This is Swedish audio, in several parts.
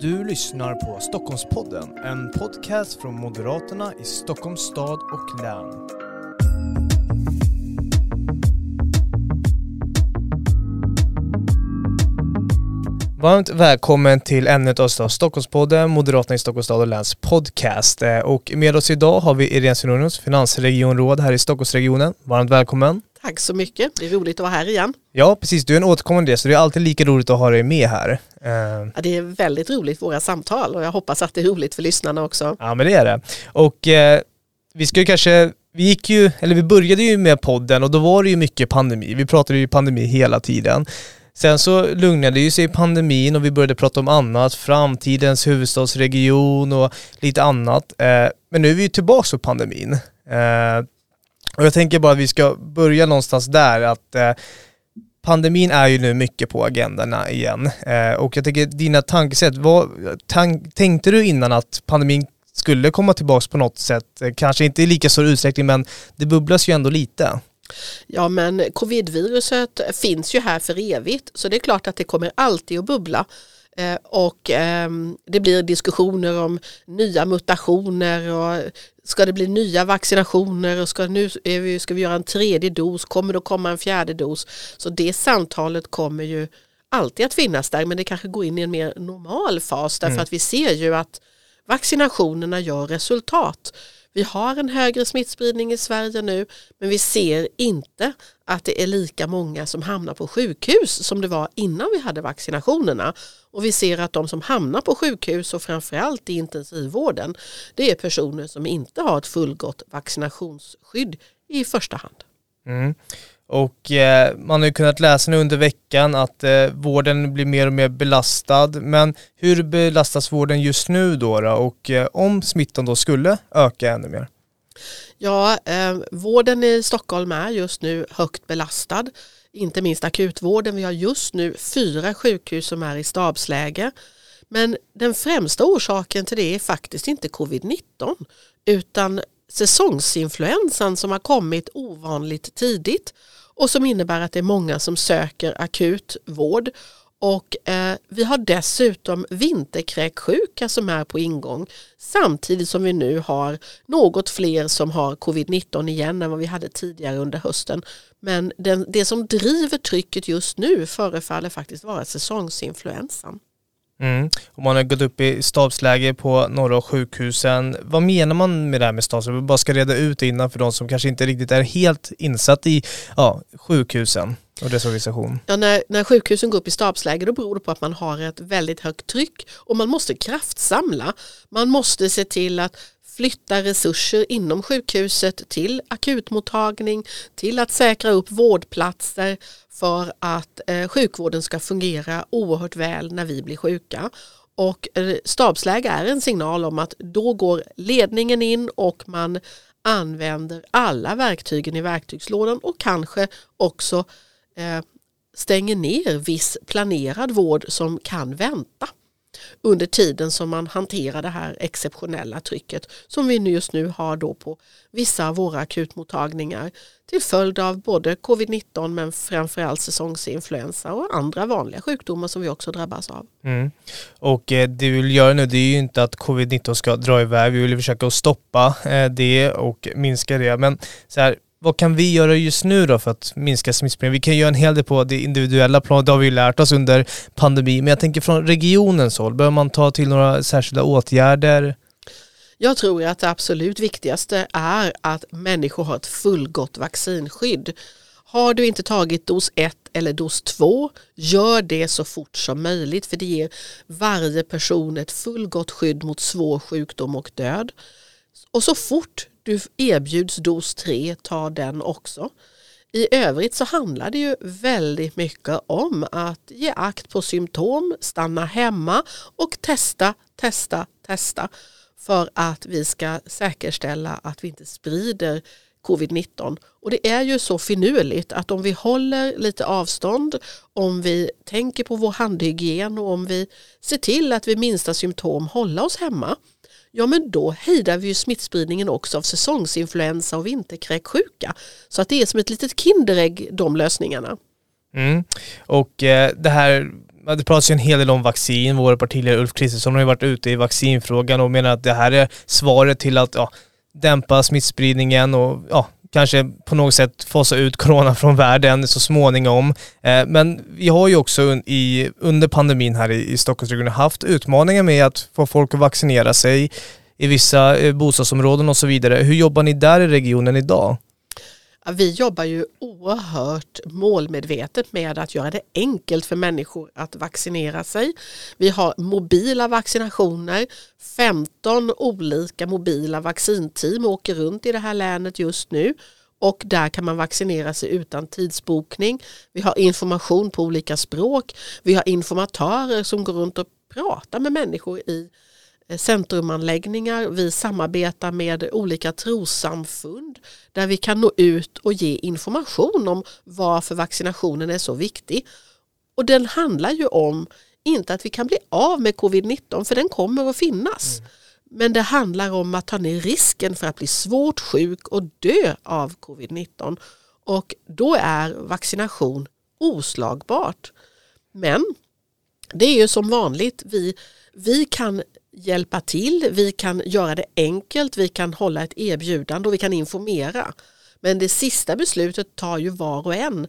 Du lyssnar på Stockholmspodden, en podcast från Moderaterna i Stockholms stad och län. Varmt välkommen till ännu ett avsnitt av Stockholmspodden, Moderaterna i Stockholms stad och läns podcast. Eh, och med oss idag har vi Irene Svenonius, finansregionråd här i Stockholmsregionen. Varmt välkommen. Tack så mycket, det är roligt att vara här igen. Ja, precis. Du är en återkommande gäst så det är alltid lika roligt att ha dig med här. Eh, Ja, det är väldigt roligt våra samtal och jag hoppas att det är roligt för lyssnarna också. Ja men det är det. Och eh, vi ska ju kanske, vi gick ju, eller vi började ju med podden och då var det ju mycket pandemi. Vi pratade ju pandemi hela tiden. Sen så lugnade ju sig pandemin och vi började prata om annat, framtidens huvudstadsregion och lite annat. Eh, men nu är vi ju tillbaka på pandemin. Och jag tänker bara att vi ska börja någonstans där att eh, pandemin är ju nu mycket på agendorna igen. Eh, och jag tänker dina tankesätt, vad tank, tänkte du innan att pandemin skulle komma tillbaka på något sätt? Eh, kanske inte i lika stor utsträckning men det bubblas ju ändå lite. Ja men covidviruset finns ju här för evigt så det är klart att det kommer alltid att bubbla. Eh, Och ehm, det blir diskussioner om nya mutationer och ska det bli nya vaccinationer och ska, nu är vi, ska vi göra en tredje dos, kommer det att komma en fjärde dos? Så det samtalet kommer ju alltid att finnas där men det kanske går in i en mer normal fas därför Mm. att vi ser ju att vaccinationerna gör resultat. Vi har en högre smittspridning i Sverige nu men vi ser inte att det är lika många som hamnar på sjukhus som det var innan vi hade vaccinationerna. Och vi ser att de som hamnar på sjukhus och framförallt i intensivvården det är personer som inte har ett fullgott vaccinationsskydd i första hand. Mm. Och eh, man har ju kunnat läsa nu under veckan att eh, vården blir mer och mer belastad. Men hur belastas vården just nu då? då? Och eh, om smittan då skulle öka ännu mer? Ja, eh, vården i Stockholm är just nu högt belastad. Inte minst akutvården. Vi har just nu fyra sjukhus som är i stabsläge. Men den främsta orsaken till det är faktiskt inte covid-19 utan säsongsinfluensan som har kommit ovanligt tidigt och som innebär att det är många som söker akut vård. Och eh, vi har dessutom vinterkräksjuka som är på ingång samtidigt som vi nu har något fler som har covid-19 igen än vad vi hade tidigare under hösten. Men den, det som driver trycket just nu förefaller faktiskt vara säsongsinfluensan. Mm. Och man har gått upp i stabsläge på några av sjukhusen. Vad menar man med det här med stabsläge? Vi bara ska reda ut det innan för de som kanske inte riktigt är helt insatt i ja, sjukhusen och dess organisation. Ja, när, när sjukhusen går upp i stabsläge då beror det på att man har ett väldigt högt tryck och man måste kraftsamla. Man måste se till att flytta resurser inom sjukhuset till akutmottagning, till att säkra upp vårdplatser för att eh, sjukvården ska fungera oerhört väl när vi blir sjuka. Och eh, stabsläge är en signal om att då går ledningen in och man använder alla verktygen i verktygslådan och kanske också eh, stänger ner viss planerad vård som kan vänta under tiden som man hanterar det här exceptionella trycket som vi just nu har då på vissa av våra akutmottagningar till följd av både covid-19 men framförallt säsongsinfluensa och andra vanliga sjukdomar som vi också drabbas av. Mm. Och eh, det vi vill göra nu det är ju inte att covid-19 ska dra iväg. Vi vill försöka att stoppa eh, det och minska det. Men så här, vad kan vi göra just nu då för att minska smittspridningen? Vi kan göra en hel del på det individuella planet, det har vi ju lärt oss under pandemin. Men jag tänker från regionens håll, behöver man ta till några särskilda åtgärder? Jag tror att det absolut viktigaste är att människor har ett fullgott vaccinskydd. Har du inte tagit dos 1 eller dos 2, gör det så fort som möjligt för det ger varje person ett fullgott skydd mot svår sjukdom och död. Och så fort du erbjuds dos 3, ta den också. I övrigt så handlar det ju väldigt mycket om att ge akt på symptom, stanna hemma och testa, testa, testa för att vi ska säkerställa att vi inte sprider covid-19. Och det är ju så finurligt att om vi håller lite avstånd, om vi tänker på vår handhygien och om vi ser till att vid minsta symptom hålla oss hemma, ja men då hejdar vi ju smittspridningen också av säsongsinfluensa och vinterkräksjuka. Så att det är som ett litet kinderägg de lösningarna. Mm. Och eh, det här det pratas ju en hel del om vaccin. Vår partiledare Ulf Kristersson har ju varit ute i vaccinfrågan och menar att det här är svaret till att ja, dämpa smittspridningen och ja, kanske på något sätt fasa ut corona från världen så småningom. Eh, men vi har ju också i, under pandemin här i, Stockholmsregionen haft utmaningar med att få folk att vaccinera sig i vissa eh, bostadsområden och så vidare. Hur jobbar ni där i regionen idag? Vi jobbar ju oerhört målmedvetet med att göra det enkelt för människor att vaccinera sig. Vi har mobila vaccinationer. 15 olika mobila vaccinteam åker runt i det här länet just nu och där kan man vaccinera sig utan tidsbokning. Vi har information på olika språk. Vi har informatörer som går runt och pratar med människor i centrumanläggningar. Vi samarbetar med olika trossamfund där vi kan nå ut och ge information om varför vaccinationen är så viktig. Och den handlar ju om inte att vi kan bli av med covid-19 för den kommer att finnas. Mm. Men det handlar om att ta ner risken för att bli svårt sjuk och dö av covid-19. Och då är vaccination oslagbart. Men det är ju som vanligt, vi, vi kan hjälpa till, vi kan göra det enkelt, vi kan hålla ett erbjudande och vi kan informera. Men det sista beslutet tar ju var och en.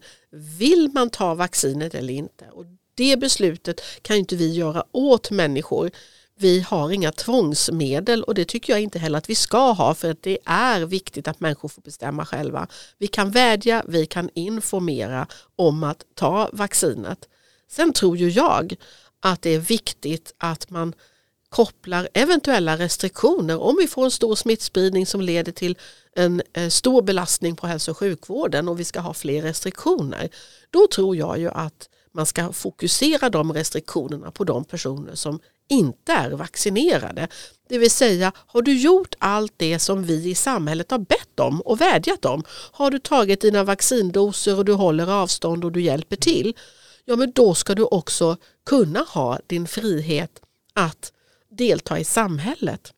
Vill man ta vaccinet eller inte? Och det beslutet kan inte vi göra åt människor. Vi har inga tvångsmedel och det tycker jag inte heller att vi ska ha för att det är viktigt att människor får bestämma själva. Vi kan vädja, vi kan informera om att ta vaccinet. Sen tror ju jag att det är viktigt att man kopplar eventuella restriktioner om vi får en stor smittspridning som leder till en eh, stor belastning på hälso och sjukvården och vi ska ha fler restriktioner. Då tror jag ju att man ska fokusera de restriktionerna på de personer som inte är vaccinerade. Det vill säga, har du gjort allt det som vi i samhället har bett om och vädjat om? Har du tagit dina vaccindoser och du håller avstånd och du hjälper till? Ja, men då ska du också kunna ha din frihet att delta i samhället.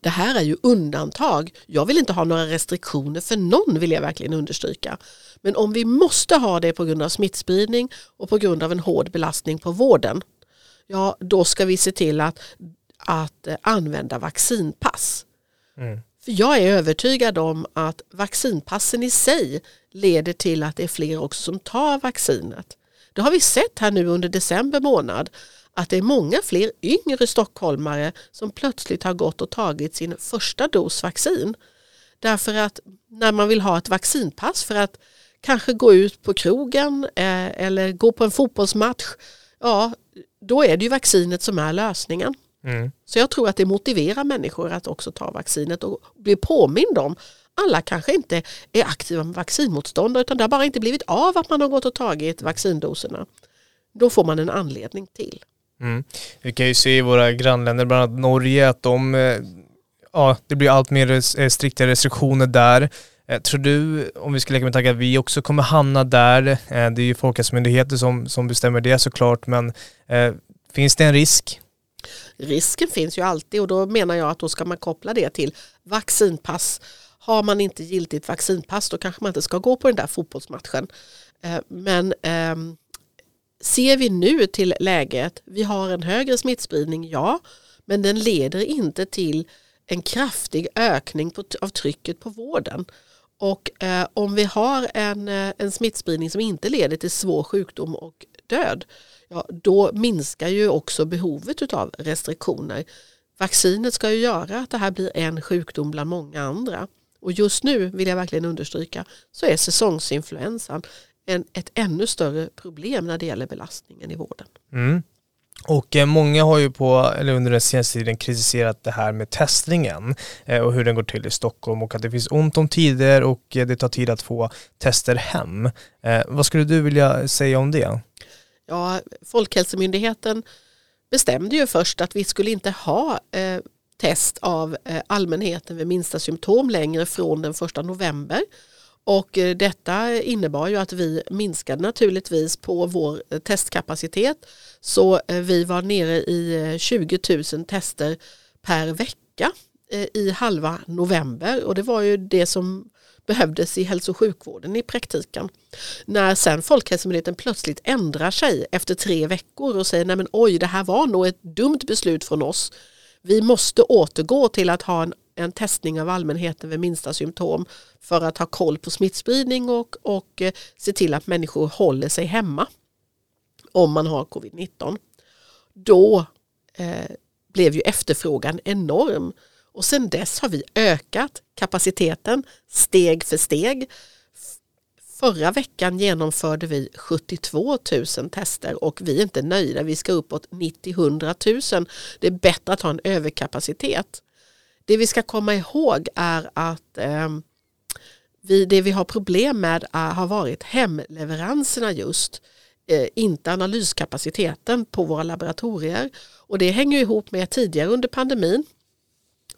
Det här är ju undantag. Jag vill inte ha några restriktioner för någon vill jag verkligen understryka. Men om vi måste ha det på grund av smittspridning och på grund av en hård belastning på vården, ja då ska vi se till att, att eh, använda vaccinpass. Mm. För jag är övertygad om att vaccinpassen i sig leder till att det är fler också som tar vaccinet. Det har vi sett här nu under december månad att det är många fler yngre stockholmare som plötsligt har gått och tagit sin första dos vaccin. Därför att när man vill ha ett vaccinpass för att kanske gå ut på krogen eh, eller gå på en fotbollsmatch, ja då är det ju vaccinet som är lösningen. Mm. Så jag tror att det motiverar människor att också ta vaccinet och bli påmind om alla kanske inte är aktiva med vaccinmotståndare utan det har bara inte blivit av att man har gått och tagit vaccindoserna. Då får man en anledning till. Mm. Vi kan ju se i våra grannländer, bland annat Norge, att de, eh, ja, det blir allt mer eh, strikta restriktioner där. Eh, tror du, om vi ska leka med tanken att vi också kommer hamna där, det är ju Folkhälsomyndigheten som, som bestämmer det såklart, men eh, finns det en risk? Risken finns ju alltid och då menar jag att då ska man koppla det till vaccinpass. Har man inte giltigt vaccinpass då kanske man inte ska gå på den där fotbollsmatchen. Men ehm, Ser vi nu till läget, vi har en högre smittspridning, ja, men den leder inte till en kraftig ökning på, av trycket på vården. Och eh, om vi har en, eh, en smittspridning som inte leder till svår sjukdom och död, ja, då minskar ju också behovet av restriktioner. Vaccinet ska ju göra att det här blir en sjukdom bland många andra. Och just nu vill jag verkligen understryka så är säsongsinfluensan en, ett ännu större problem när det gäller belastningen i vården. Mm. Och eh, många har ju på, eller under den senaste tiden kritiserat det här med testningen eh, och hur den går till i Stockholm och att det finns ont om tider och eh, det tar tid att få tester hem. Vad skulle du vilja säga om det? Ja, Folkhälsomyndigheten bestämde ju först att vi skulle inte ha test av allmänheten vid minsta symptom längre från den första november och eh, detta innebar ju att vi minskade naturligtvis på vår eh, testkapacitet. Så eh, vi var nere i 20 000 tester per vecka i halva november och det var ju det som behövdes i hälso och sjukvården i praktiken. När sen Folkhälsomyndigheten plötsligt ändrar sig efter tre veckor och säger nej men oj det här var nog ett dumt beslut från oss. Vi måste återgå till att ha en, en testning av allmänheten vid minsta symptom för att ha koll på smittspridning och, och eh, se till att människor håller sig hemma om man har covid-19. Då eh, blev ju efterfrågan enorm och sedan dess har vi ökat kapaciteten steg för steg. Förra veckan genomförde vi 72 000 tester och vi är inte nöjda. Vi ska uppåt 90-100 000. Det är bättre att ha en överkapacitet. Det vi ska komma ihåg är att eh, vi, det vi har problem med är, har varit hemleveranserna just. Eh, inte analyskapaciteten på våra laboratorier. Och det hänger ihop med tidigare under pandemin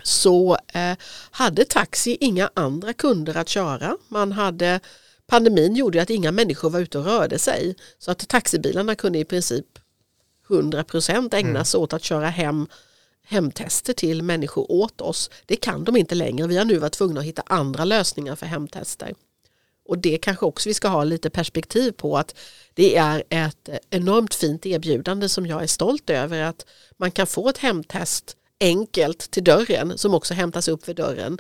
så eh, hade taxi inga andra kunder att köra. Man hade, pandemin gjorde att inga människor var ute och rörde sig. Så att taxibilarna kunde i princip 100% ägna sig mm. åt att köra hem hemtester till människor åt oss. Det kan de inte längre. Vi har nu varit tvungna att hitta andra lösningar för hemtester. Och det kanske också vi ska ha lite perspektiv på att det är ett enormt fint erbjudande som jag är stolt över att man kan få ett hemtest enkelt till dörren som också hämtas upp vid dörren.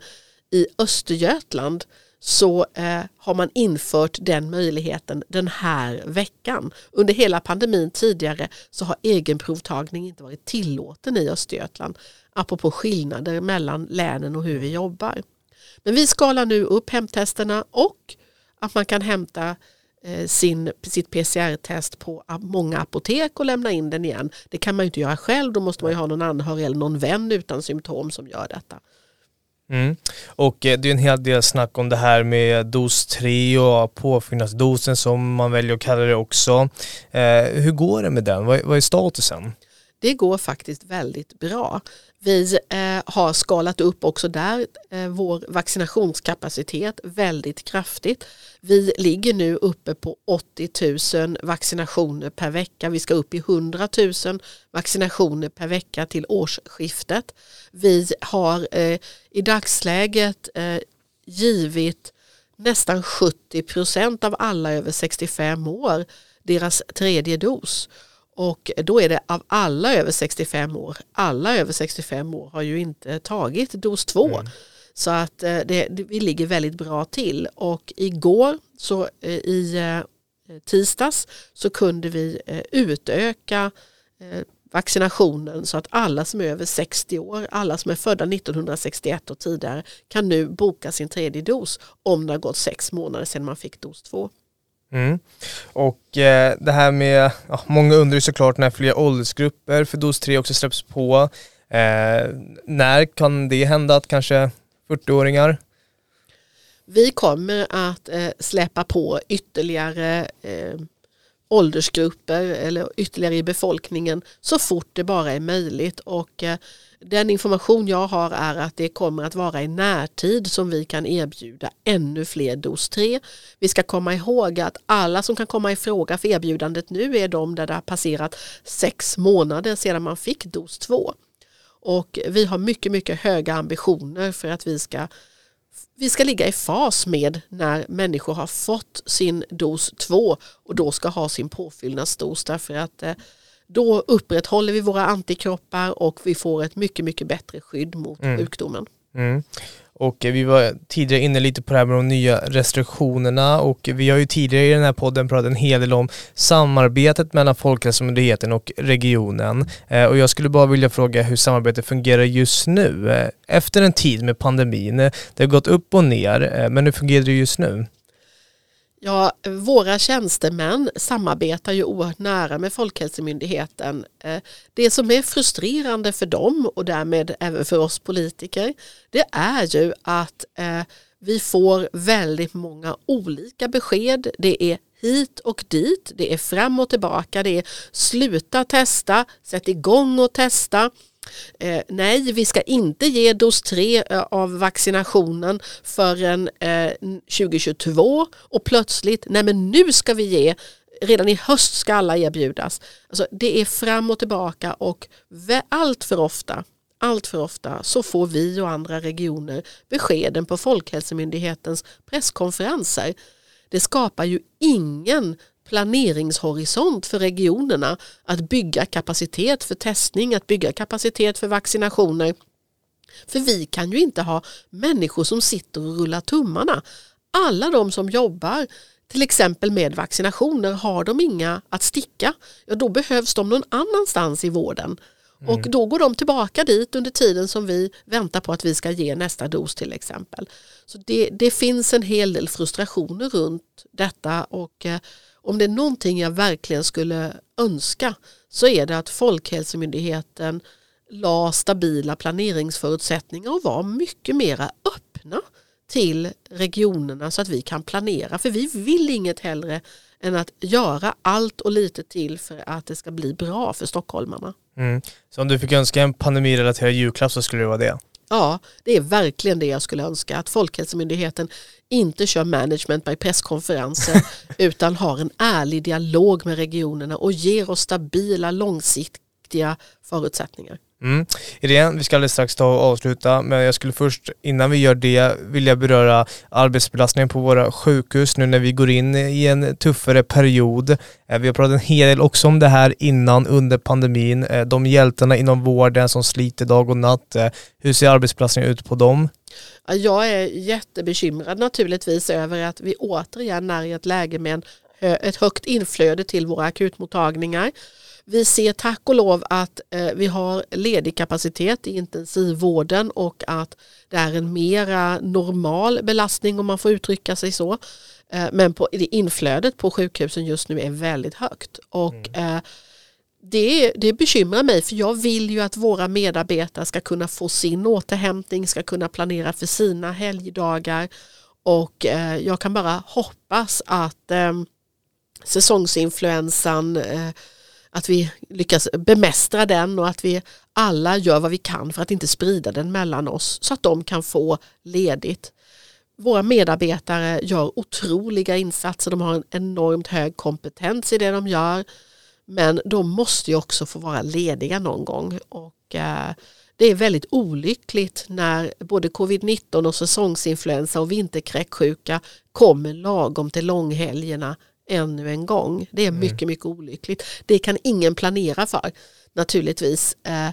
I Östergötland så eh, har man infört den möjligheten den här veckan. Under hela pandemin tidigare så har egenprovtagning inte varit tillåten i Östergötland. Apropå skillnader mellan länen och hur vi jobbar. Men vi skalar nu upp hemtesterna och att man kan hämta Eh, sin, sitt PCR-test på många apotek och lämna in den igen. Det kan man ju inte göra själv, då måste man ju ha någon anhörig eller någon vän utan symptom som gör detta. Mm. Och eh, det är en hel del snack om det här med dos 3 och påfyllnadsdosen som man väljer att kalla det också. Eh, hur går det med den? Vad, vad är statusen? Det går faktiskt väldigt bra. Vi eh, har skalat upp också där eh, vår vaccinationskapacitet väldigt kraftigt. Vi ligger nu uppe på 80 000 vaccinationer per vecka. Vi ska upp i 100 000 vaccinationer per vecka till årsskiftet. Vi har eh, i dagsläget eh, givit nästan 70 procent av alla över 65 år deras tredje dos. Och då är det av alla över 65 år, alla över 65 år har ju inte tagit dos 2. Mm. Så att eh, det, vi ligger väldigt bra till och igår så eh, i eh, tisdags så kunde vi utöka vaccinationen så att alla som är över 60 år, alla som är födda 1961 och tidigare kan nu boka sin tredje dos om det har gått sex månader sedan man fick dos 2. Mm. Och eh, det här med, ja, många undrar ju såklart när fler åldersgrupper för dos 3 också släpps på. Eh, när kan det hända att kanske 40-åringar? Vi kommer att eh, släppa på ytterligare eh, åldersgrupper eller ytterligare i befolkningen så fort det bara är möjligt. Och eh, den information jag har är att det kommer att vara i närtid som vi kan erbjuda ännu fler dos 3. Vi ska komma ihåg att alla som kan komma i fråga för erbjudandet nu är de där det har passerat sex månader sedan man fick dos 2. Och vi har mycket, mycket höga ambitioner för att vi ska vi ska ligga i fas med när människor har fått sin dos 2 och då ska ha sin påfyllnadsdos därför att eh, då upprätthåller vi våra antikroppar och vi får ett mycket, mycket bättre skydd mot mm. sjukdomen. Mm. Och eh, vi var tidigare inne lite på det här med de nya restriktionerna och vi har ju tidigare i den här podden pratat en hel del om samarbetet mellan Folkhälsomyndigheten och regionen. Eh, och jag skulle bara vilja fråga hur samarbetet fungerar just nu. Eh, efter en tid med pandemin, det har gått upp och ner, men hur fungerar det just nu? Ja, våra tjänstemän samarbetar ju oerhört nära med Folkhälsomyndigheten. Eh, det som är frustrerande för dem och därmed även för oss politiker det är ju att eh, vi får väldigt många olika besked. Det är hit och dit, det är fram och tillbaka, det är sluta testa, sätt igång och testa. Eh, nej, vi ska inte ge dos 3 eh, av vaccinationen förrän eh, 2022 och plötsligt, nej men nu ska vi ge redan i höst ska alla erbjudas. Alltså, det är fram och tillbaka och allt för ofta, allt för ofta så får vi och andra regioner beskeden på Folkhälsomyndighetens presskonferenser. Det skapar ju ingen planeringshorisont för regionerna att bygga kapacitet för testning, att bygga kapacitet för vaccinationer. För vi kan ju inte ha människor som sitter och rullar tummarna. Alla de som jobbar till exempel med vaccinationer, har de inga att sticka, ja då behövs de någon annanstans i vården. Mm. Och då går de tillbaka dit under tiden som vi väntar på att vi ska ge nästa dos till exempel. Så det, det finns en hel del frustrationer runt detta och eh, om det är någonting jag verkligen skulle önska så är det att Folkhälsomyndigheten la stabila planeringsförutsättningar och var mycket mera öppna till regionerna så att vi kan planera. För vi vill inget hellre än att göra allt och lite till för att det ska bli bra för stockholmarna. Mm. Så om du fick önska en pandemirelaterad julklapp så skulle det vara det? Ja, det är verkligen det jag skulle önska. Att Folkhälsomyndigheten inte kör management by presskonferenser utan har en ärlig dialog med regionerna och ger oss stabila långsiktiga förutsättningar. Mm. Irene, vi ska alldeles strax ta och avsluta, men jag skulle först innan vi gör det vilja beröra arbetsbelastningen på våra sjukhus nu när vi går in i en tuffare period. Eh, vi har pratat en hel del också om det här innan under pandemin. Eh, de hjältarna inom vården som sliter dag och natt. Eh, hur ser arbetsbelastningen ut på dem? Jag är jättebekymrad naturligtvis över att vi återigen är i ett läge med ett högt inflöde till våra akutmottagningar. Vi ser tack och lov att eh, vi har ledig kapacitet i intensivvården och att det är en mera normal belastning om man får uttrycka sig så. Eh, men på, det inflödet på sjukhusen just nu är väldigt högt. Och, mm. eh, det, det bekymrar mig för jag vill ju att våra medarbetare ska kunna få sin återhämtning, ska kunna planera för sina helgdagar och eh, jag kan bara hoppas att eh, säsongsinfluensan eh, att vi lyckas bemästra den och att vi alla gör vad vi kan för att inte sprida den mellan oss så att de kan få ledigt. Våra medarbetare gör otroliga insatser, de har en enormt hög kompetens i det de gör men de måste ju också få vara lediga någon gång och eh, det är väldigt olyckligt när både covid-19 och säsongsinfluensa och vinterkräksjuka kommer lagom till långhelgerna ännu en gång. Det är mm. mycket, mycket olyckligt. Det kan ingen planera för naturligtvis, eh,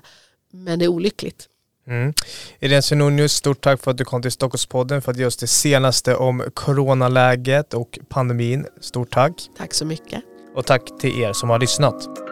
men det är olyckligt. Mm. Irene Svenonius, stort tack för att du kom till Stockholmspodden för att ge oss det senaste om coronaläget och pandemin. Stort tack. Tack så mycket. Och tack till er som har lyssnat.